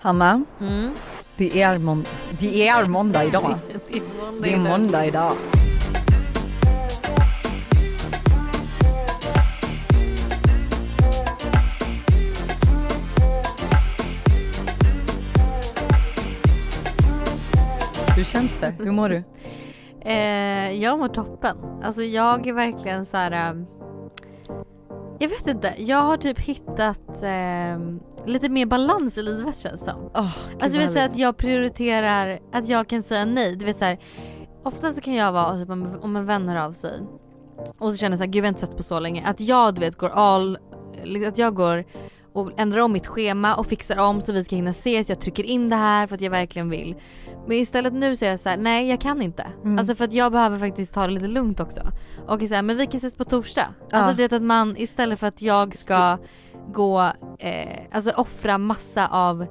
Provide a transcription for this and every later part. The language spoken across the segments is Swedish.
Hanna, Mm. det är, det är måndag idag. Det är måndag Det är måndag idag. Hur känns det? Hur mår du? Eh, jag mår toppen. Alltså jag är verkligen så här. Jag vet inte, jag har typ hittat ehm, lite mer balans i livet känns det. Oh, Alltså du vet så att jag prioriterar att jag kan säga nej. Du vet så här, ofta så kan jag vara typ om, om en vän hör av sig och så känner jag så här, gud vi har inte sett på så länge. Att jag du vet går all, att jag går och ändrar om mitt schema och fixar om så vi ska hinna ses. Jag trycker in det här för att jag verkligen vill. Men istället nu så är jag så här, nej jag kan inte. Mm. Alltså för att jag behöver faktiskt ta det lite lugnt också. Och så här, men vi kan ses på torsdag. Ja. Alltså du vet att man istället för att jag ska gå, eh, alltså offra massa av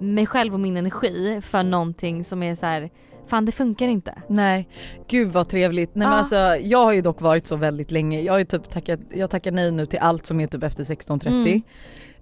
mig själv och min energi för någonting som är så här, fan det funkar inte. Nej, gud vad trevligt. Nej men Ja. alltså jag har ju dock varit så väldigt länge. Jag har ju typ tackat, jag tackar nej nu till allt som är typ efter 16.30.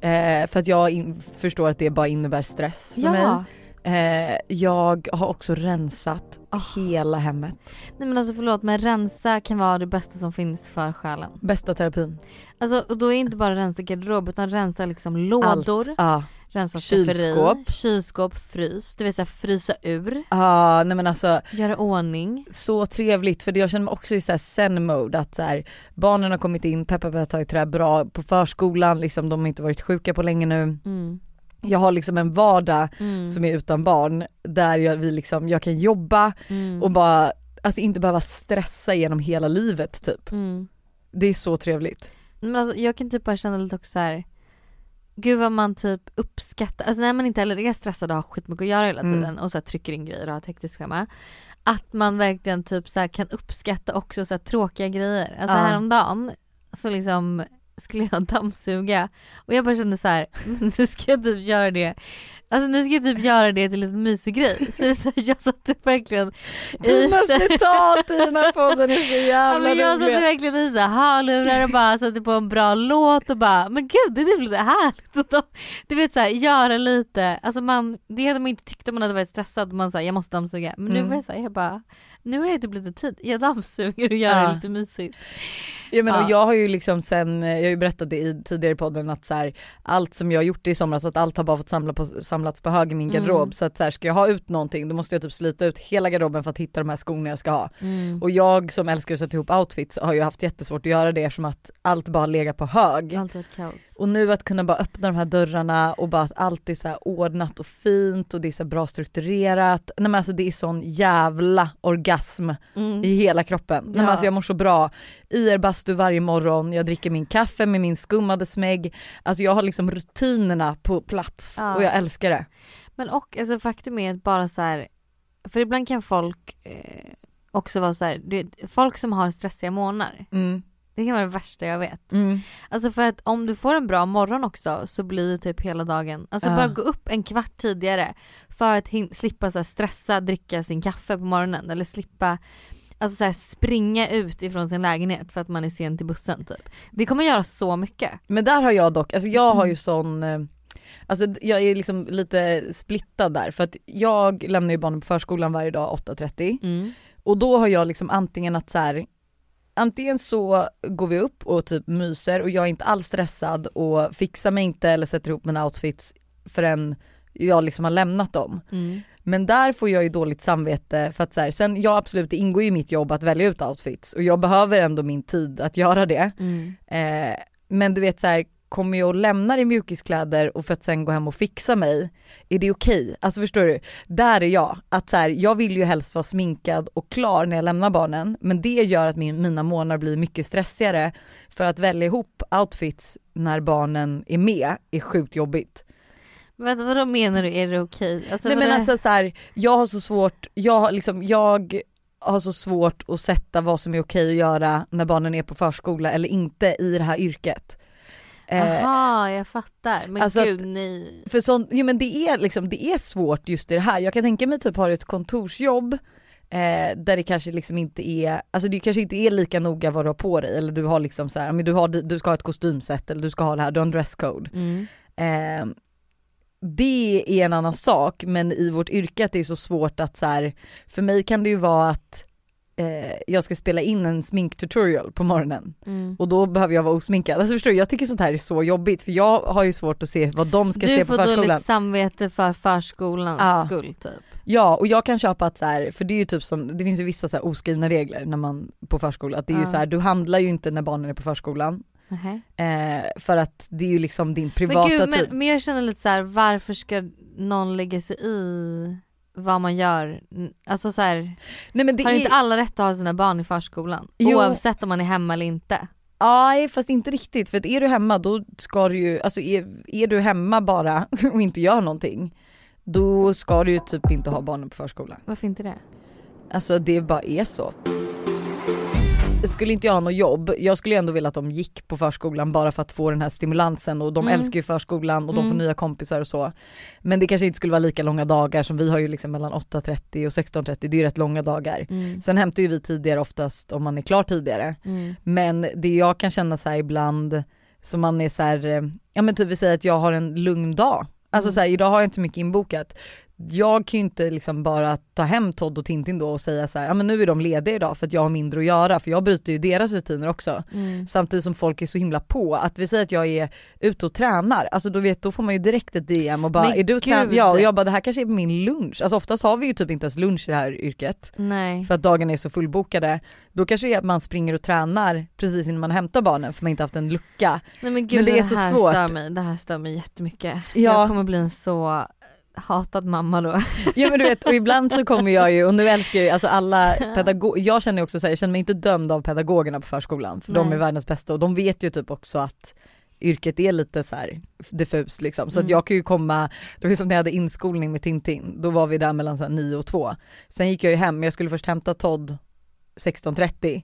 Eh, för att jag förstår att det bara innebär stress för mig. Ja. Eh, jag har också rensat Ah. hela hemmet. Nej men alltså förlåt men rensa kan vara det bästa som finns för själen. Bästa terapin. Alltså och då är inte bara rensa garderob utan rensa liksom lådor, Ja. Rensa Kylskåp. skafferi, kylskåp, frys, det vill säga frysa ur, Ah, nej men alltså göra ordning. så trevligt för jag känner mig också i så här zen mode att så här, barnen har kommit in, Peppa har tagit här bra på förskolan, liksom de har inte varit sjuka på länge nu. Mm. Jag har liksom en vardag Mm. som är utan barn där jag, vi liksom, jag kan jobba Mm. och bara, alltså inte behöva stressa genom hela livet typ. Mm. Det är så trevligt. Men alltså, jag kan typ bara känna lite också så här. Gud vad man typ uppskattar, alltså när man inte heller är stressad och har skitmycket att göra hela Mm. tiden och så trycker in grejer och har ett hektiskt schema. Att man verkligen typ så kan uppskatta också så tråkiga grejer. Alltså Ja. häromdagen så liksom skulle jag dammsuga och jag bara kände så här, "Men nu ska jag typ göra det Alltså nu ska jag typ göra det till en mysig grej. Så det är jag satte verkligen i Dina citat i den här podden är så Ja, jävla men jag satte verkligen i så här hörlurar och bara satte på en bra låt och bara men gud det är typ lite härligt. De, du vet såhär göra lite, alltså man, det hade man inte tyckt om man hade varit stressad man säger jag måste dammsuga. Men nu Mm. var jag såhär jag bara, nu har jag typ lite tid, jag dammsuger och gör Ja. det lite mysigt. Ja, men Ja. jag har ju liksom sen, jag har ju berättat det i tidigare podden att så här, allt som jag har gjort i somras, att allt har bara fått samla på, samlats på hög i min Mm. garderob. Så att så här, ska jag ha ut någonting då måste jag typ slita ut hela garderoben för att hitta de här skorna jag ska ha. Mm. Och jag som älskar att sätta ihop outfits har ju haft jättesvårt att göra det eftersom att allt bara legat på hög. Alltid varit kaos. Och nu att kunna bara öppna de här dörrarna och bara att allt är så här ordnat och fint och det är så bra strukturerat. Nej men alltså det är sån jävla orgasm Mm. i hela kroppen. Nej, men Ja. alltså jag mår så bra. I er bastu varje morgon, jag dricker min kaffe med min skummade smägg. Alltså jag har liksom rutinerna på plats Ja. och jag älskar det. Men och alltså faktum är att bara så här, för ibland kan folk eh, också vara så här, du vet, folk som har stressiga månader, Mm. det kan vara det värsta jag vet. Mm. Alltså för att om du får en bra morgon också så blir typ hela dagen, alltså Ja. bara gå upp en kvart tidigare för att hin- slippa så stressa, dricka sin kaffe på morgonen eller slippa Alltså så här, springa ut ifrån sin lägenhet för att man är sen till bussen typ. Det kommer göra så mycket. Men där har jag dock, alltså jag har ju Mm. sån eh, Alltså jag är liksom lite splittad där för att jag lämnar ju barnen på förskolan varje dag 8.30 Mm. och då har jag liksom antingen att så här, Antingen så går vi upp och typ myser och jag är inte alls stressad och fixar mig inte eller sätter ihop mina outfits förrän jag liksom har lämnat dem. Mm. Men där får jag ju dåligt samvete för att så här, sen jag absolut det ingår ju i mitt jobb att välja ut outfits och jag behöver ändå min tid att göra det. Mm. Eh, men du vet så här, kommer jag och lämnar i mjukiskläder och för att sen gå hem och fixa mig, är det okej? Alltså förstår du? Där är jag, att så här, jag vill ju helst vara sminkad och klar när jag lämnar barnen, men det gör att min, mina månader blir mycket stressigare för att välja ihop outfits när barnen är med är sjukt jobbigt. Vänta, vadå menar du, är det okej? Alltså, Nej men alltså så här, jag har så svårt, jag liksom, jag har så svårt att sätta vad som är okej att göra när barnen är på förskola eller inte i det här yrket. Eh, Aha, jag fattar. Men alltså gud nej. För sånt, jo men det är liksom, det är svårt just i det här. Jag kan tänka mig typ har du ett kontorsjobb eh, där det kanske liksom inte är, alltså det kanske inte är lika noga vad du har på dig eller du har liksom så här, men du, har, du ska ha ett kostymset eller du ska ha det här, du har en dresscode. Mm. Eh, det är en annan sak men i vårt yrke att det är så svårt att så här, för mig kan det ju vara att eh, jag ska spela in en sminktutorial på morgonen Mm. och då behöver jag vara osminkad. Alltså förstår du, jag tycker sånt här är så jobbigt för jag har ju svårt att se vad de ska Du se på får förskolan. dåligt samvete för förskolans Ja. skull typ. Ja och jag kan köpa att så här, för det är ju typ som, det finns ju vissa så oskrivna regler när man på förskola, att det är ju Ja. så här, du handlar ju inte när barnen är på förskolan. Nähä. Eh, för att det är ju liksom din privata Men gud tid. men, men jag känner lite så här: varför ska någon lägga sig i vad man gör? Alltså så här, Nej men det har är, inte alla rätt att ha sina barn i förskolan? Jo. Oavsett om man är hemma eller inte. Nej fast inte riktigt för att är du hemma då ska du ju, alltså är, är du hemma bara och inte gör någonting då ska du ju typ inte ha barnen på förskolan. Varför inte det? Alltså det bara är så. Skulle inte jag ha något jobb, jag skulle ändå vilja att de gick på förskolan bara för att få den här stimulansen och de Mm. älskar ju förskolan och de får Mm. nya kompisar och så. Men det kanske inte skulle vara lika långa dagar som vi har ju liksom mellan 8.30 och 16.30, det är ju rätt långa dagar. Mm. Sen hämtar ju vi tidigare oftast om man är klar tidigare. Mm. Men det jag kan känna så ibland, som man är så här, eh, ja men typ vi säger att jag har en lugn dag. Alltså Mm. så här, idag har jag inte så mycket inbokat. Jag kan ju inte liksom bara ta hem Todd och Tintin då och säga så här, ja men nu är de lediga idag för att jag har mindre att göra för jag bryter ju deras rutiner också. Mm. Samtidigt som folk är så himla på, att vi säger att jag är ute och tränar, alltså då, vet, då får man ju direkt ett DM och bara Men är du tränar? Ja och jag bara det här kanske är min lunch, alltså oftast har vi ju typ inte ens lunch i det här yrket Nej. för att dagen är så fullbokade. Då kanske det är att man springer och tränar precis innan man hämtar barnen för man inte haft en lucka. Nej men gud Men det det, är så här svårt. stör mig, det här stör mig jättemycket. Ja. Jag kommer bli en så hatad mamma då. Ja men du vet och ibland så kommer jag ju, och nu älskar jag ju alltså alla pedagoger, jag känner också så här, jag känner mig inte dömd av pedagogerna på förskolan för de Nej. är världens bästa och de vet ju typ också att yrket är lite så här diffus liksom. Så att Mm. jag kan ju komma, det var som när jag hade inskolning med Tintin, då var vi där mellan så här 9 och 2. Sen gick jag ju hem, jag skulle först hämta Todd 16.30.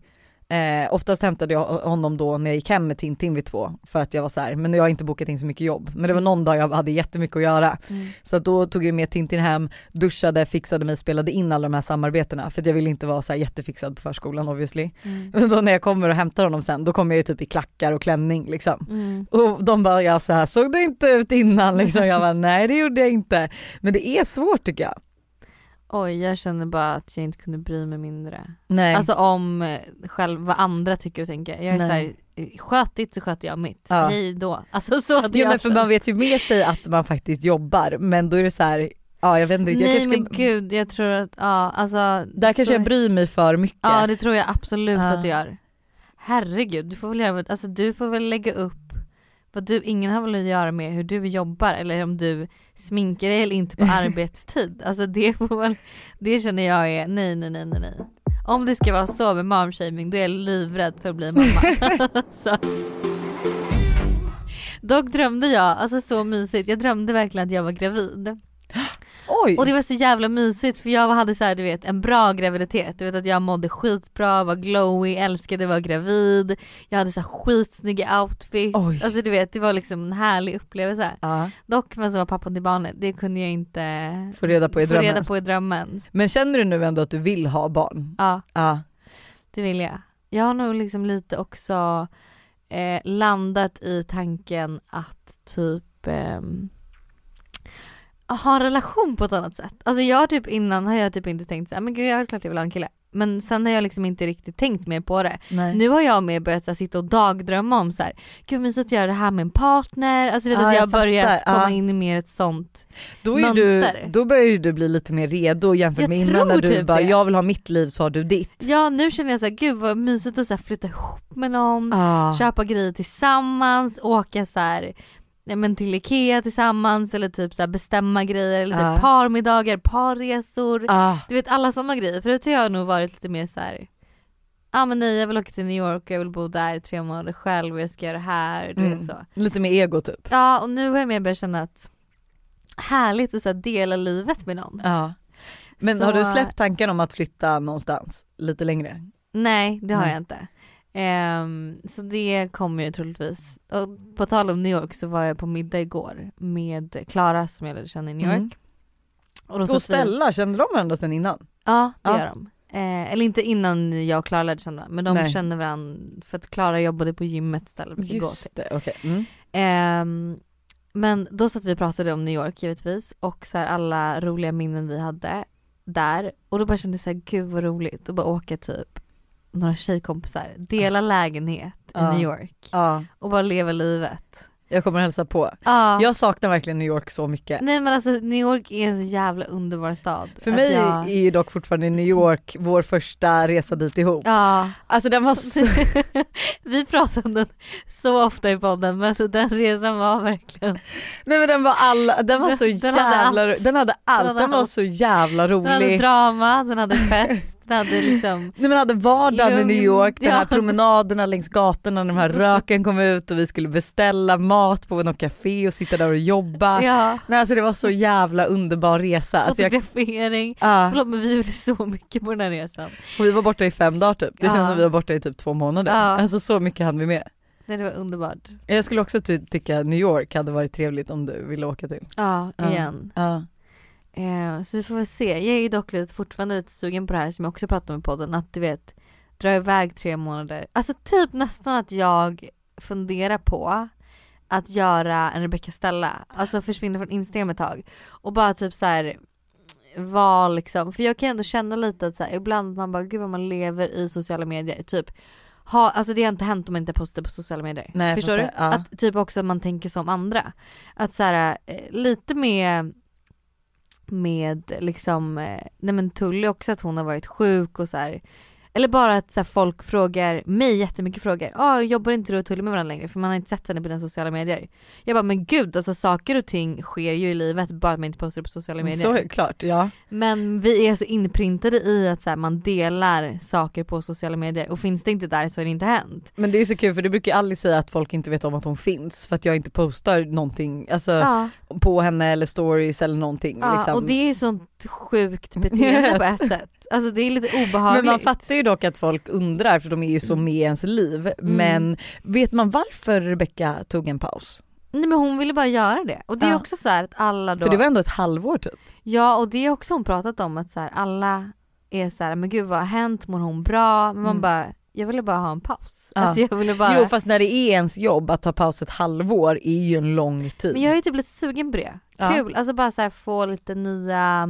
Eh, oftast hämtade jag honom då när jag gick hem med Tintin vid två för att jag var så här, men jag har inte bokat in så mycket jobb. Men det var någon dag jag hade jättemycket att göra. Mm. Så då tog jag med Tintin hem, duschade, fixade mig, spelade in alla de här samarbetena för att jag ville inte vara så jättefixad på förskolan obviously. Mm. Men då när jag kommer och hämtar honom sen, då kommer jag ju typ i klackar och klänning liksom. Mm. Och de bara, ja så här, såg du inte ut innan liksom? Jag bara, nej det gjorde jag inte. Men det är svårt tycker jag. Oj jag känner bara att jag inte kunde bry mig mindre. Nej. Alltså om eh, själv vad andra tycker och tänker. Jag är såhär, sköt ditt så sköter jag mitt. Ja. Hej då. Alltså så hade ja, jag men för man vet ju med sig att man faktiskt jobbar men då är det så här, ja jag vet inte, jag Nej kanske men ska, gud jag tror att, ja alltså. där kanske så- jag bryr mig för mycket. Ja det tror jag absolut Ja. att du gör. Herregud, du får väl göra, alltså du får väl lägga upp vad du, ingen har väl att göra med hur du jobbar eller om du sminkar dig eller inte på arbetstid. Alltså det får det känner jag är, nej nej nej nej nej. Om det ska vara så med momshaming då är jag livrädd för att bli mamma. Dock drömde jag, alltså så mysigt, jag drömde verkligen att jag var gravid. Oj! Och det var så jävla mysigt för jag hade så här, du vet en bra graviditet. Du vet att jag mådde skitbra, var glowy, älskade att vara gravid. Jag hade så här skitsnygga outfits. Oj. Alltså du vet det var liksom en härlig upplevelse. ja, Dock vem som var pappan till barnet, det kunde jag inte få reda på i få drömmen. reda på i drömmen. Men känner du nu ändå att du vill ha barn? Ja Ja. det vill jag. Jag har nog liksom lite också eh, landat i tanken att typ ehm, ha en relation på ett annat sätt. Alltså jag typ innan har jag typ inte tänkt såhär, men gud jag är klart jag vill ha en kille. Men sen har jag liksom inte riktigt tänkt mer på det. Nej. Nu har jag med börjat så här, sitta och dagdrömma om så här, gud mysigt att göra det här med en partner. Alltså vet Ja, att jag jag har börjat komma Ja. in i mer ett sånt. Då, är du, mönster. då börjar ju du bli lite mer redo jämfört Jag med innan när du typ bara, det. jag vill ha mitt liv så har du ditt. Ja nu känner jag så här, gud vad mysigt att så här, flytta ihop med någon. Ah. köpa grejer tillsammans, åka så här, ja, men till Ikea tillsammans eller typ så bestämma grejer eller typ Ja. parmiddagar, parresor. Ah. Du vet alla sådana grejer. Förut har jag nog varit lite mer så här. Ja men nej jag vill åka till New York och jag vill bo där i tre månader själv och jag ska göra det här. Du Mm. vet så. Lite mer ego typ. Ja och nu har jag mer börjat känna att härligt att så här, dela livet med någon. Ja. Men Så- har du släppt tanken om att flytta någonstans lite längre? Nej det har Nej. jag inte. Ehm, så det kommer ju troligtvis. Och på tal om New York så var jag på middag igår med Klara som jag lärde känna i New York. Mm. Och, då Och Stella, kände de varandra sen innan? Ja det Ja. gör de. Eh, eller inte innan jag och Klara lärde känna men de Nej. känner varandra för att Klara jobbade på gymmet istället att gå till. Just det, okej. Mm. Ehm, Men då satt vi och pratade om New York givetvis och så här alla roliga minnen vi hade där och då bara kände jag så här, gud vad roligt att bara åka typ några tjejkompisar, dela lägenhet i. New York och bara leva livet. Jag kommer hälsa på. Ja. Jag saknar verkligen New York så mycket. Nej men alltså New York är en så jävla underbar stad. För mig jag... är ju dock fortfarande New York vår första resa dit ihop. Ja, Alltså den var så... vi pratar om den så ofta i podden men alltså den resan var verkligen, Nej men den var alla, den var Den- så den hade jävla, allt. den hade allt, Den hade den var allt. så jävla den hade rolig. drama, den hade fest, den hade liksom Nej men hade vardagen i Lugn, New York, den här ja. promenaderna längs gatorna när de här röken kom ut och vi skulle beställa mat på något café och sitta där och jobba. Ja, Nej alltså det var så jävla underbar resa. Alltså jag, fotografering. ja, Förlåt men vi gjorde så mycket på den här resan. och vi var borta i fem dagar typ. Det känns Ja. som vi var borta i typ två månader. Ja. Alltså så mycket hann vi med. Nej, Det var underbart. Jag skulle också ty- tycka New York hade varit trevligt om du ville åka till. Ja, igen. Ja. Eh, så vi får väl se. Jag är ju dock lite, fortfarande lite sugen på det här som jag också pratade om i podden, att du vet, dra iväg tre månader. Alltså typ nästan att jag funderar på att göra en Rebecca Stella, alltså försvinna från Instagram ett tag. Och bara typ så här var liksom, för jag kan ändå känna lite att så här, ibland man bara gud vad man lever i sociala medier, typ ha, alltså det har inte hänt om man inte postar på sociala medier. Nej, Förstår du? ja. Att typ också att man tänker som andra. Att så här, eh, lite med med liksom, eh, nej men Tully också att hon har varit sjuk och så här. Eller bara att så här, folk frågar mig jättemycket frågor. Ja, jobbar inte du och Tully med varandra längre? För man har inte sett henne på dina sociala medier. Jag bara, men gud alltså saker och ting sker ju i livet bara att man inte postar det på sociala medier. Så klart, ja. Men vi är så inprintade i att så här, man delar saker på sociala medier och finns det inte där så är det inte hänt. Men det är så kul för du brukar aldrig säga att folk inte vet om att hon finns för att jag inte postar någonting, alltså Ja, på henne eller stories eller någonting. ja liksom. och det är sånt sjukt beteende på ett sätt. Alltså det är lite obehagligt. Men man fattar ju dock att folk undrar för de är ju så med i ens liv. Mm. Men vet man varför Rebecca tog en paus? Nej men hon ville bara göra det. Och det är Ja. också så här att alla då. För det var ändå ett halvår typ. Ja och det är också hon pratat om att så här, alla är så här, men gud vad har hänt, mår hon bra? Men man Mm. bara, jag ville bara ha en paus. Ja. Alltså jag ville bara. Jo fast när det är ens jobb att ta paus ett halvår är ju en lång tid. Men jag är ju typ lite sugen på det. Ja. Kul, alltså bara så här, få lite nya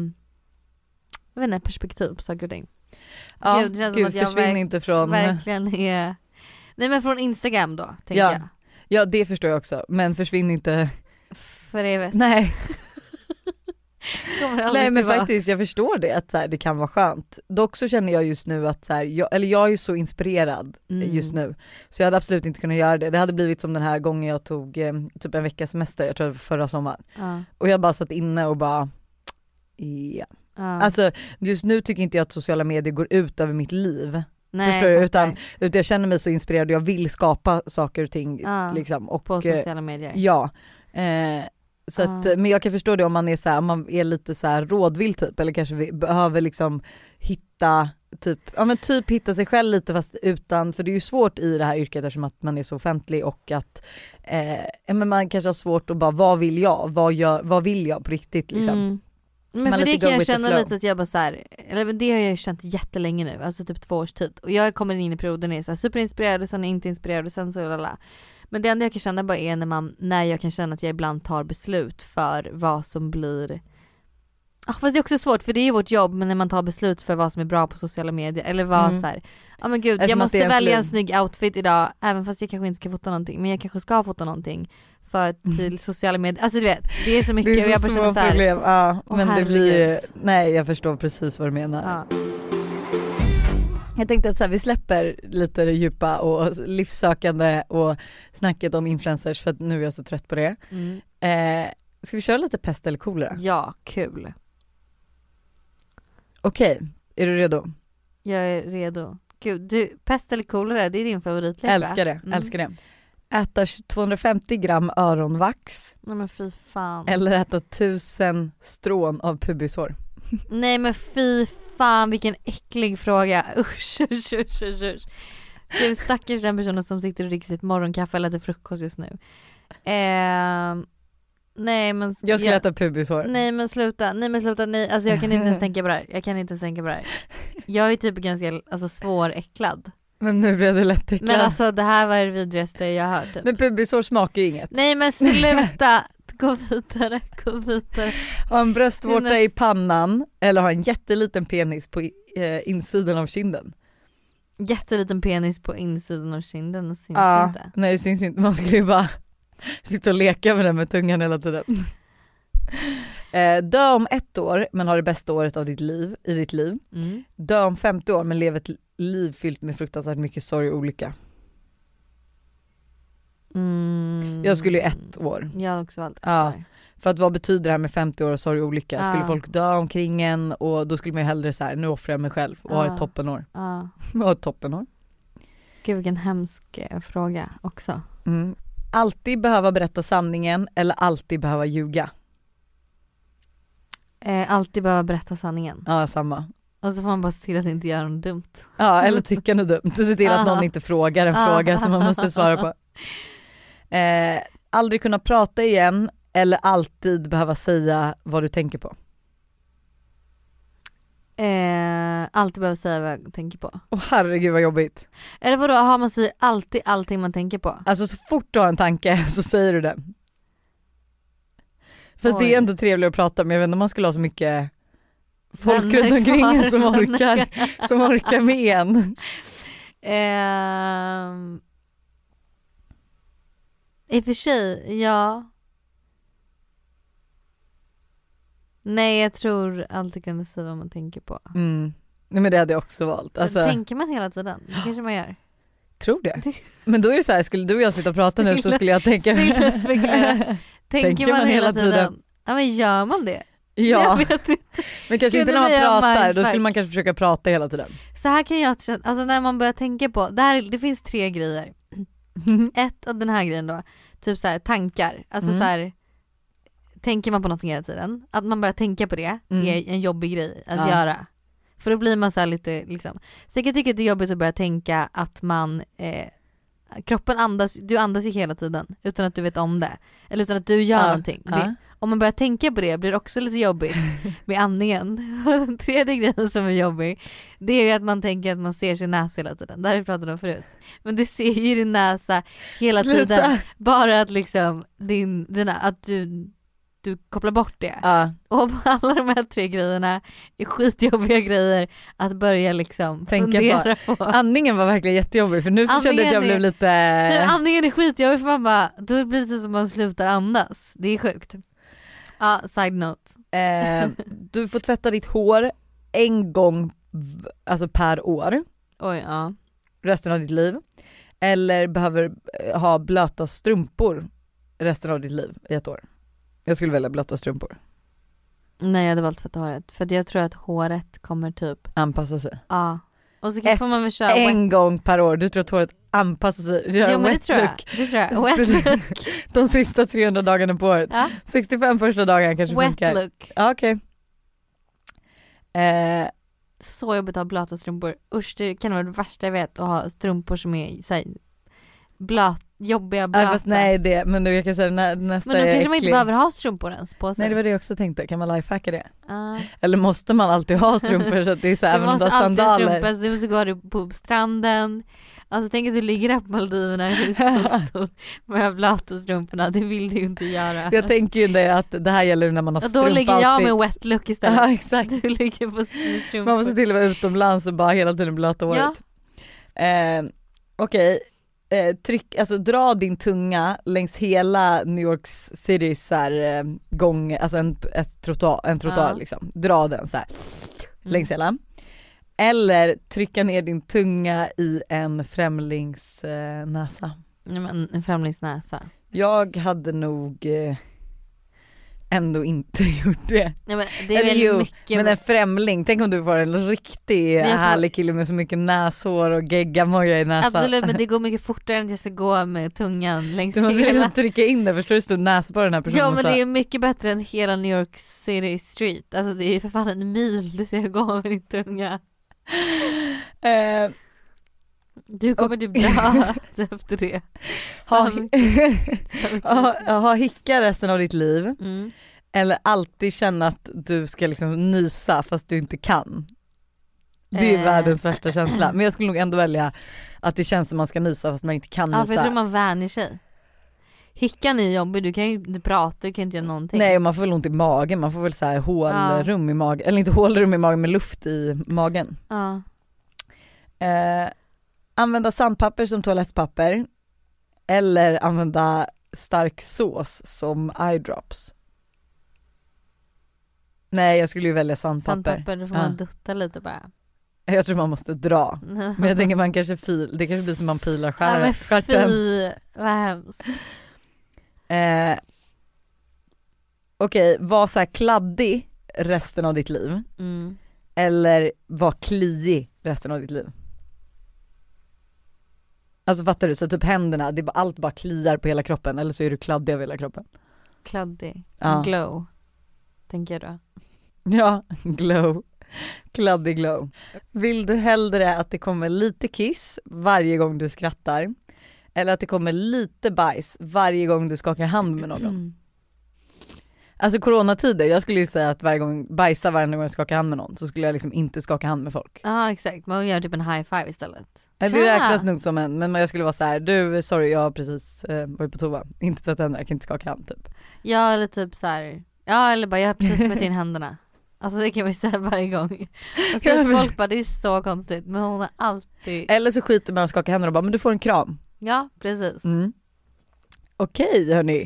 jag vet inte, perspektiv på saker och ting. ja, gud, det känns som gud att jag försvinn verk- inte från... Verkligen är Nej men från Instagram då, tänker Ja. jag. Ja det förstår jag också men försvinn inte... För evigt. Nej, nej men tillbaka. faktiskt jag förstår det att så här, det kan vara skönt. Dock så känner jag just nu att så här, jag, eller jag är ju så inspirerad Mm. just nu. Så jag hade absolut inte kunnat göra det. Det hade blivit som den här gången jag tog eh, typ en veckas semester, jag tror det var förra sommaren. Ja. Och jag bara satt inne och bara ja. Ja. Alltså just nu tycker inte jag att sociala medier går ut över mitt liv. Nej, förstår du? Utan, utan jag känner mig så inspirerad och jag vill skapa saker och ting Ja. liksom. Och, på eh, sociala medier. Ja. Eh, så att, men jag kan förstå det om man är så här, om man är lite så här rådvill typ eller kanske vi behöver liksom hitta typ, ja men typ hitta sig själv lite fast utan, för det är ju svårt i det här yrket eftersom att man är så offentlig och att eh, men man kanske har svårt att bara, vad vill jag? Vad, gör, vad vill jag på riktigt liksom? Mm. Men för det kan jag känna lite att jag bara så här, eller det har jag ju känt jättelänge nu, alltså typ två års tid. Och jag kommer in i perioden är så här superinspirerad och sen inte inspirerad och sen så lala. Men det enda jag kan känna bara är när man, när jag kan känna att jag ibland tar beslut för vad som blir Ja fast det är också svårt för det är ju vårt jobb men när man tar beslut för vad som är bra på sociala medier eller vad Mm. så här, ja men gud Eftersom jag måste välja en snygg outfit idag även fast jag kanske inte ska fota någonting men jag kanske ska fota någonting för till sociala medier, alltså du vet det är så mycket Det och är jag så bara små känner så här, problem, ja, men det blir ju, nej jag förstår precis vad du menar. ja. Jag tänkte att så här, vi släpper lite det djupa och livssökande och snacket om influencers för att nu är jag så trött på det. Mm. Eh, ska vi köra lite pest eller kolera? Ja, kul. Okej, är du redo? Jag är redo. Gud, du, pest eller kolera, det är din favoritlek va? Älskar det, Mm. älskar det. Äta 250 gram öronvax Nej men fy fan. eller äta 1000 strån av pubishår. Nej men fy fan vilken äcklig fråga. Usch, usch, usch, usch, usch. Gud stackars den personen som sitter och dricker sitt morgonkaffe eller äter frukost just nu. Ehm, nej men. Jag ska äta pubishår. Nej men sluta, nej men sluta, nej alltså jag kan inte ens tänka på det här. Jag kan inte ens tänka på det här. Jag är typ ganska alltså, svåräcklad. Men nu blev du lätt äcklad. Men alltså det här var det vidrigaste jag har hört typ. Men pubishår smakar ju inget. Nej men sluta! gå vidare, gå vidare. Ha en bröstvårta i pannan eller ha en jätteliten penis på eh, insidan av kinden. Jätteliten penis på insidan av kinden och syns Ja, inte. nej det syns inte, man skulle ju bara sitta och leka med den med tungan hela tiden. Eh, dö om ett år men ha det bästa året av ditt liv, i ditt liv. Mm. Dö om 50 år men lev ett liv fyllt med fruktansvärt mycket sorg och olycka. Mm. Jag skulle ju ett år. Jag har också valt ett Ja. år. För att vad betyder det här med 50 år och sorg och olycka? Skulle Ja. folk dö omkring en och då skulle man ju hellre så här, nu offrar jag mig själv och Ja. ett toppenår. Ja. ha ett toppenår. Gud vilken hemsk eh, fråga också. Mm. Alltid behöva berätta sanningen eller alltid behöva ljuga? Eh, alltid behöva berätta sanningen. Ja samma. Och så får man bara se till att inte göra något dumt. Ja eller tycka något dumt, se till att någon inte frågar en fråga som man måste svara på. Eh, aldrig kunna prata igen eller alltid behöva säga vad du tänker på. Eh, alltid behöva säga vad jag tänker på. Åh herregud vad jobbigt. Eller vadå, har man säger alltid allting man tänker på? Alltså så fort du har en tanke så säger du den. Fast Oj. det är ändå trevligt att prata med, jag vet inte om man skulle ha så mycket folk Vänner runt omkring en som orkar, som orkar med en. Ehm, I och för sig, ja. Nej jag tror alltid kunna säga vad man tänker på. Mm. Nej men det hade jag också valt. Alltså, Tänker man hela tiden? Det kanske man gör. tror det. Men då är det så här, skulle du och jag sitta och prata nu så skulle jag tänka spekulera. Tänker, man, hela tiden? Ja men gör man det? Ja, Jag men kanske inte när man pratar, då skulle man kanske försöka prata hela tiden. Så här kan jag känna, alltså när man börjar tänka på, det, här, det finns tre grejer. Ett av den här grejen då, typ så här tankar, alltså Mm. så här tänker man på någonting hela tiden, att man börjar tänka på det Mm. är en jobbig grej att Ja. göra. För då blir man så här lite liksom, så jag kan tycka att det är jobbigt att börja tänka att man eh, Kroppen andas, du andas ju hela tiden utan att du vet om det. Eller utan att du gör Ja, någonting. Det, Ja. Om man börjar tänka på det blir det också lite jobbigt med andningen. Och den tredje grejen som är jobbig, det är ju att man tänker att man ser sin näsa hela tiden. Det har vi pratat om förut. Men du ser ju din näsa hela tiden. Sluta. Bara att liksom, din, dina, att du, du kopplar bort det. Ja, Och alla de här tre grejerna är skitjobbiga grejer att börja liksom Tänka fundera på. andningen var verkligen jättejobbig för nu kände jag att jag Andningen blev lite... Nej, andningen är skitjobbig för man bara, då blir det som att man slutar andas. Det är sjukt. Ja, side note. Eh, du får tvätta ditt hår en gång alltså per år Oj ja. resten av ditt liv. Eller behöver eh, ha blöta strumpor resten av ditt liv i ett år. Jag skulle välja blöta strumpor. Nej jag hade valt tvätta håret. För jag tror att håret kommer typ, Anpassa sig. ja. Och så kan, Ett- får man väl köra En wet. gång per år, du tror att håret anpassar sig? Jo men det wet tror jag. Det tror jag. Wet look. De sista 300 dagarna på året. Ja. 65 första dagarna kanske Wet funkar. look. Ja okej. Eh, Så jobbigt att ha blöta strumpor. Usch det kan vara det värsta jag vet att ha strumpor som är så här, blöt, jobbiga ja, blöta. fast nej det, men du, jag kan säga nä, nästa men då kanske man inte behöver ha strumpor ens på sig. Nej det var det jag också tänkte, kan man lifehacka det? Ja. Eller måste man alltid ha strumpor så att det är så här, Du även om du måste har alltid ha sandaler? strumpor, så du måste gå du på stranden. Alltså tänk att du ligger där på Maldiverna, du så stor med blöta strumporna, det vill du ju inte göra. Jag tänker ju det att det här gäller när man har och då ligger jag med wet look istället. Ja exakt. Du ligger på strumpor. Man måste till och med utomlands och bara hela tiden blöta håret. Eh, Okej, eh, tryck, alltså dra din tunga längs hela New York Citys så här, eh, gång, alltså en, ett trottoar, en trottoar Ja. liksom. Dra den så här Mm. längs hela. Eller trycka ner din tunga i en främlings eh, näsa. Men en främlingsnäsa. Jag hade nog eh, ändå inte gjort det. Nej men det är Eller jo, mycket Men en främling, tänk om du får en riktig får- härlig kille med så mycket näshår och geggamoja i näsan. Absolut men det går mycket fortare än att jag ska gå med tungan längs Du måste hela liksom trycka in det, förstår du hur stor näsborre den här personen Ja men det är mycket bättre än hela New York City Street. Alltså det är ju för fan en mil du ska gå med din tunga. Eh, Du kommer typ dö efter det. ha, Ja, ha, ha hicka resten av ditt liv Mm. eller alltid känna att du ska liksom nysa fast du inte kan. Det är Eh. världens värsta känsla. Men jag skulle nog ändå välja att det känns som man ska nysa fast man inte kan Ja för jag nysa. tror man vänjer sig. Hickan är jobbig, du kan ju inte prata, du kan inte göra någonting. Nej man får väl ont i magen, man får väl så här hålrum i magen, eller inte hålrum i magen med luft i magen. Ja. Eh, använda sandpapper som toalettpapper eller använda stark sås som eye drops. Nej jag skulle ju välja sandpapper. Sandpapper, då får Ja. man dutta lite bara. Jag tror man måste dra. Men jag tänker man kanske fil, det kanske blir som man pilar ja, skär, men stjärten. fy, vad hemskt. Eh, Okej, var så kladdig resten av ditt liv Mm. eller var kliig resten av ditt liv? Alltså fattar du? Så typ händerna, det allt bara kliar på hela kroppen eller så är du kladdig av hela kroppen. Kladdig. Ja. Glow. Tänker jag då. Ja, glow. Kladdig glow. Vill du hellre att det kommer lite kiss varje gång du skrattar eller att det kommer lite bajs varje gång du skakar hand med någon? Mm. Alltså coronatider, jag skulle ju säga att varje gång, bajsa varje gång jag skakar hand med någon så skulle jag liksom inte skaka hand med folk. Ja exakt, man gör typ en high five istället. Nej, Det Tja! räknas nog som en, men jag skulle vara så här: du sorry jag har precis eh, varit på toa, inte tvättat händerna, jag kan inte skaka hand typ. Ja eller typ så här. ja eller bara jag har precis smätt in händerna. Alltså det kan man ju säga varje gång. Och så Ja, att men- folk bara det är så konstigt men hon har alltid, Eller så skiter man i att skaka händer och bara, men du får en kram. ja precis. Mm. Okej hörni,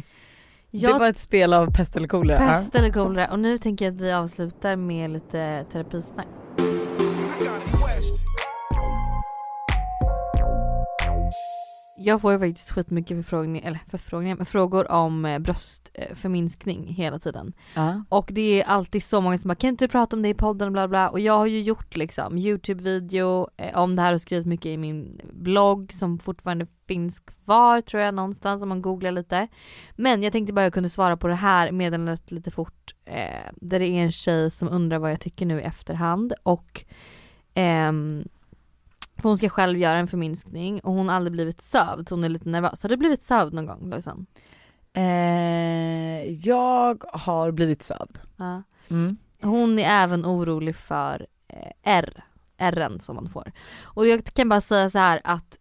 det Jag var ett spel av pest eller kolera. Pest eller kolera och nu tänker jag att vi avslutar med lite terapisnack. Jag får ju faktiskt skitmycket förfrågningar, eller förfrågningar, men frågor om eh, bröstförminskning hela tiden. Ja. Och det är alltid så många som bara kan inte du prata om det i podden bla bla och jag har ju gjort liksom Youtube-video eh, om det här och skrivit mycket i min blogg som fortfarande finns kvar tror jag någonstans om man googlar lite. Men jag tänkte bara jag kunde svara på det här meddelandet lite fort eh, där det är en tjej som undrar vad jag tycker nu i efterhand och ehm, för hon ska själv göra en förminskning och hon har aldrig blivit sövd så hon är lite nervös. Har du blivit sövd någon gång Lojsan? Eh, jag har blivit sövd. Ja. Mm. Hon är även orolig för eh, R, R'n som man får. Och jag kan bara säga så här att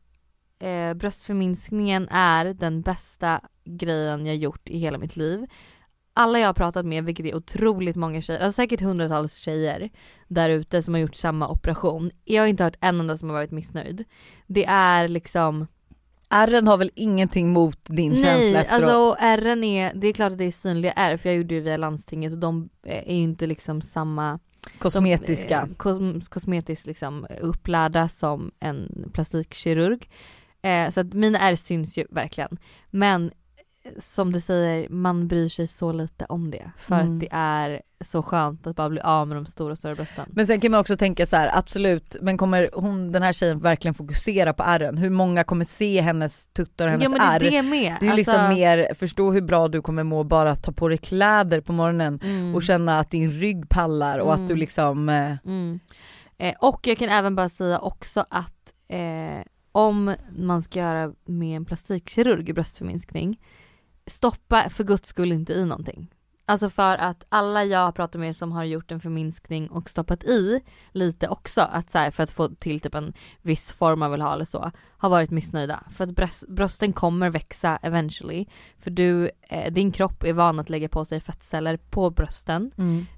eh, bröstförminskningen är den bästa grejen jag gjort i hela mitt liv. Alla jag har pratat med, vilket är otroligt många tjejer, alltså säkert hundratals tjejer där ute som har gjort samma operation. Jag har inte hört en enda som har varit missnöjd. Det är liksom Ärren har väl ingenting mot din känsla Nej, efteråt? alltså ärren är, det är klart att det är synliga ärr för jag gjorde ju via landstinget och de är ju inte liksom samma Kosmetiska. de, eh, kos, kosmetiskt liksom upplärda som en plastikkirurg. Eh, så att mina ärr syns ju verkligen. Men som du säger, man bryr sig så lite om det. För Mm. att det är så skönt att bara bli av med de stora, stora brösten. Men sen kan man också tänka så här, absolut, men kommer hon, den här tjejen verkligen fokusera på ärren? Hur många kommer se hennes tuttar och hennes ja men det är ärr? det med. Det är liksom Alltså, mer, förstå hur bra du kommer må bara att ta på dig kläder på morgonen mm. och känna att din rygg pallar och att Mm. du liksom, eh, Mm. Eh, och jag kan även bara säga också att eh, om man ska göra med en plastikkirurg i bröstförminskning, stoppa för guds skull inte i någonting. Alltså för att alla jag har pratat med som har gjort en förminskning och stoppat i lite också, att så här, för att få till typ en viss form man vill ha eller så, har varit missnöjda. För att bröst, brösten kommer växa eventually. För du, eh, din kropp är van att lägga på sig fettceller på brösten.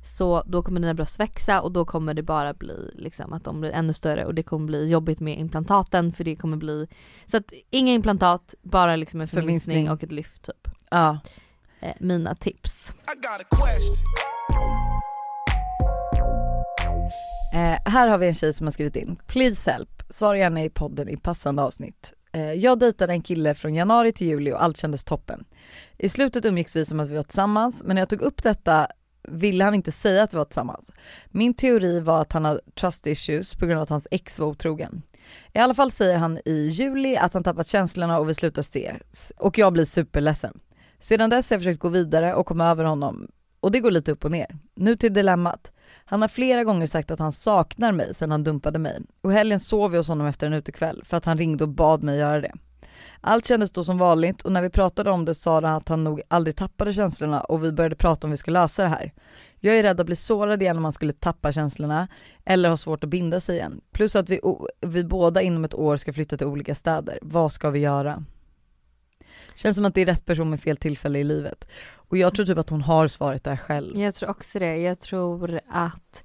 Så då kommer dina bröst växa och då kommer det bara bli liksom att de blir ännu större och det kommer bli jobbigt med implantaten för det kommer bli så att inga implantat, bara liksom en förminskning Förminskning. och ett lyft typ. Ja. Eh, mina tips. Eh, här har vi en tjej som har skrivit in, please help, svara gärna i podden i passande avsnitt. Eh, jag dejtade en kille från januari till juli och allt kändes toppen. I slutet umgicks vi som att vi var tillsammans men när jag tog upp detta ville han inte säga att vi var tillsammans. Min teori var att han hade trust issues på grund av att hans ex var otrogen. I alla fall säger han i juli att han tappat känslorna och vi slutar ses och jag blir superledsen. Sedan dess har jag försökt gå vidare och komma över honom och det går lite upp och ner. Nu till dilemmat. Han har flera gånger sagt att han saknar mig sedan han dumpade mig och helgen sov vi hos honom efter en utekväll för att han ringde och bad mig göra det. Allt kändes då som vanligt och när vi pratade om det sa han att han nog aldrig tappade känslorna och vi började prata om vi skulle lösa det här. Jag är rädd att bli sårad igen om han skulle tappa känslorna eller ha svårt att binda sig igen. Plus att vi, vi båda inom ett år ska flytta till olika städer. Vad ska vi göra? Känns som att det är rätt person med fel tillfälle i livet. Och jag tror typ att hon har svaret där själv. Jag tror också det. Jag tror att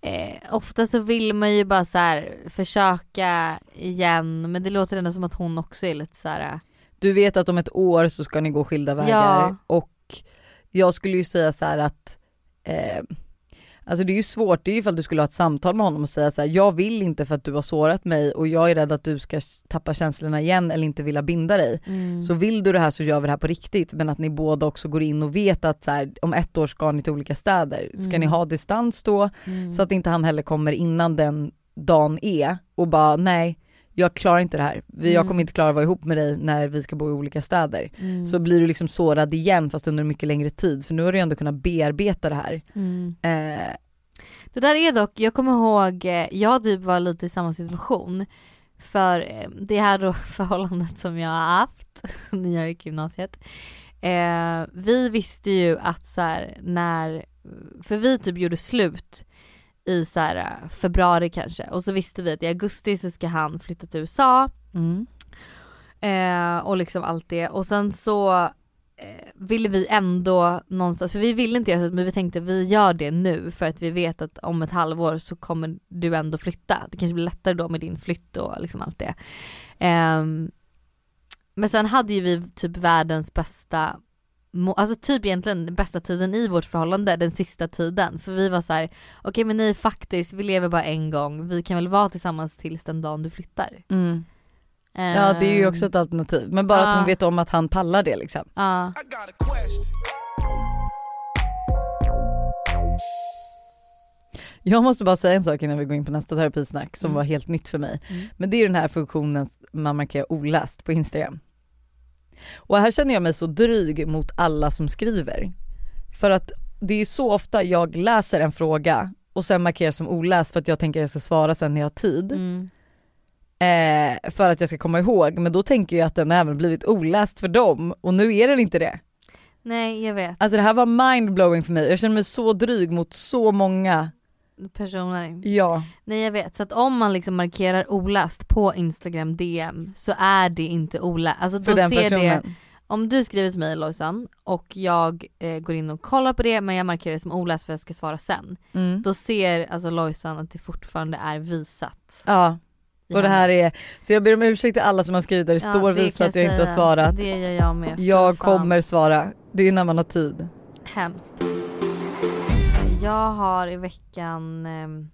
eh, ofta så vill man ju bara så här försöka igen men det låter ändå som att hon också är lite så här. Du vet att om ett år så ska ni gå skilda vägar Ja. och jag skulle ju säga så här att eh, Alltså det är ju svårt, det är ju ifall du skulle ha ett samtal med honom och säga så här: jag vill inte för att du har sårat mig och jag är rädd att du ska tappa känslorna igen eller inte vilja binda dig. Mm. Så vill du det här så gör vi det här på riktigt men att ni båda också går in och vet att så här, om ett år ska ni till olika städer. Ska Mm. ni ha distans då? Mm. Så att inte han heller kommer innan den dagen är och bara nej jag klarar inte det här. Jag Mm. kommer inte klara att vara ihop med dig när vi ska bo i olika städer. Mm. Så blir du liksom sårad igen fast under mycket längre tid för nu har du ändå kunnat bearbeta det här. Mm. Eh, Det där är dock, jag kommer ihåg, eh, jag typ var lite i samma situation. För eh, det här då förhållandet som jag har haft när jag gick i gymnasiet. Eh, vi visste ju att så här, när, för vi typ gjorde slut i så här, eh, februari kanske och så visste vi att i augusti så ska han flytta till USA mm. Eh, och liksom allt det och sen så eh, ville vi ändå någonstans, för vi ville inte göra så men vi tänkte vi gör det nu för att vi vet att om ett halvår så kommer du ändå flytta. Det kanske blir lättare då med din flytt och liksom allt det. Ehm, men sen hade ju vi typ världens bästa Alltså typ egentligen den bästa tiden i vårt förhållande, den sista tiden. För vi var så här: okej men nej faktiskt, vi lever bara en gång, vi kan väl vara tillsammans tills den dagen du flyttar. Mm. Ja det är ju också Ehm, ett alternativ men bara att ja. hon vet om att han pallar det liksom. Question. Jag måste bara säga en sak innan vi går in på nästa terapisnack som Mm. var helt nytt för mig. Mm. Men det är den här funktionen man markerar oläst på Instagram. Och här känner jag mig så dryg mot alla som skriver. För att det är så ofta jag läser en fråga och sen markerar som oläst för att jag tänker att jag ska svara sen när jag har tid. Mm. Eh, för att jag ska komma ihåg men då tänker jag att den även blivit oläst för dem och nu är den inte det. Nej jag vet. Alltså det här var mindblowing för mig, jag känner mig så dryg mot så många. Personer. Ja. Nej jag vet. Så att om man liksom markerar oläst på Instagram DM så är det inte oläst. Alltså För då den ser det, personen. om du skriver till mig Lojsan och jag eh, går in och kollar på det men jag markerar det som oläst för att jag ska svara sen. Mm. Då ser alltså Lojsan att det fortfarande är visat. Ja och det här är, så jag ber om ursäkt till alla som har skrivit där det Ja, står det visa kan att jag inte har svarat. Det gör jag med. Jag kommer svara, det är när man har tid. Hemskt. Jag har i veckan ehm,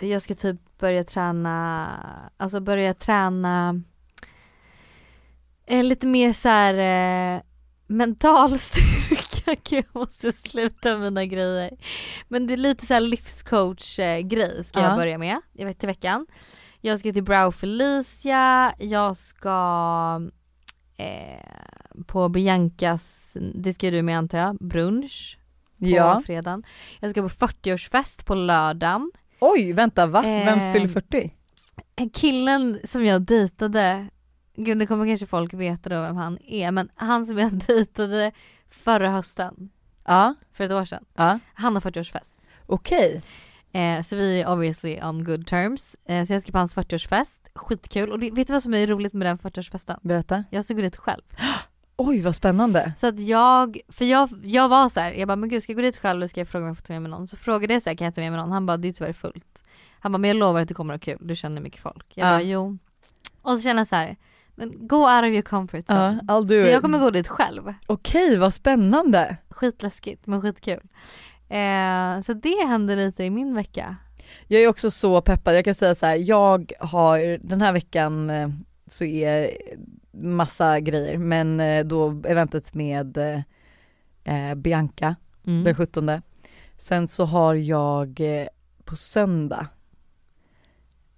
Jag ska typ börja träna, alltså börja träna eh, lite mer så här eh, mental styrka. Gud, jag måste sluta med mina grejer. Men det är lite så här livscoach eh, grej ska Ja. jag börja med i veck- till veckan. Jag ska till Brow Felicia, jag ska eh, på Biancas, det ska du med antar jag, brunch på Ja. fredagen. Jag ska på 40-årsfest på lördagen. Oj vänta va? Vem Eh, fyller 40? Killen som jag dejtade, gud det kommer kanske folk veta då vem han är, men han som jag dejtade förra hösten, Ja, för ett år sedan, ja. han har 40-årsfest. okej. Eh, så vi är obviously on good terms. Eh, så jag ska på hans 40-årsfest, skitkul. Och det, vet du vad som är roligt med den 40-årsfesten? Berätta. Jag ska gå dit själv. Oj vad spännande. Så att jag, för jag, jag var så här, jag bara men gud ska jag gå dit själv eller ska jag fråga om jag får ta med mig någon? Så frågade jag så här, kan jag ta med mig någon? Han bara det är tyvärr fullt. Han bara men jag lovar att det kommer att ha kul, du känner mycket folk. Jag Ja. bara jo. Och så känner jag så här, men go out of your comfort zone. I'll do så it. jag kommer gå dit själv. Okej vad spännande. Skitläskigt men skitkul. Eh, så det hände lite i min vecka. Jag är också så peppad, jag kan säga så här, jag har den här veckan eh, så är massa grejer men eh, då eventet med eh, Bianca Mm. den 17. Sen så har jag eh, på söndag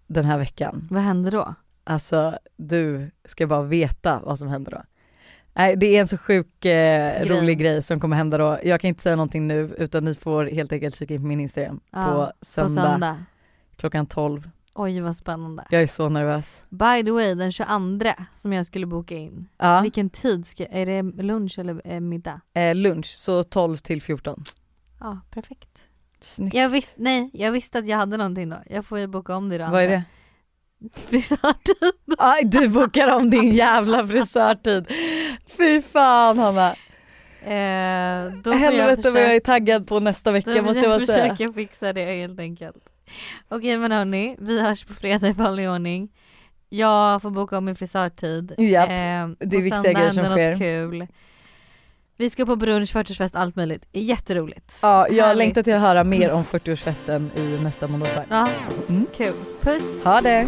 den här veckan, Vad hände då? alltså du ska bara veta vad som händer då. Nej det är en så sjuk eh, Grej. rolig grej som kommer hända då. Jag kan inte säga någonting nu utan ni får helt enkelt kika in på min Instagram Ja, på, söndag, På söndag. klockan 12. Oj vad spännande. Jag är så nervös. By the way den 22 som jag skulle boka in. Ja, Vilken tid ska, är det lunch eller eh, middag? eh, lunch så 12 till 14. Ja perfekt. Snyggt. Jag visste, nej jag visste att jag hade någonting då. Jag får ju boka om det då. Vad är det? frisörtid. Aj, du bokar om din jävla frisörtid. Fy fan Hanna. Eh, då får Helvete jag vad jag är taggad på nästa Då vecka måste jag bara jag säga. försöka fixa det helt enkelt. Okej men hörni, vi hörs på fredag i vanlig ordning. Jag får boka om min frisörtid. Japp, Eh, det är viktiga grejer som händer något sker. kul. Vi ska på brunch, 40-årsfest, allt möjligt. Jätteroligt. Ja, jag Härligt. längtar till att höra mer om 40-årsfesten i nästa måndagsvarv. Ja, Mm. kul. Puss! Ha det!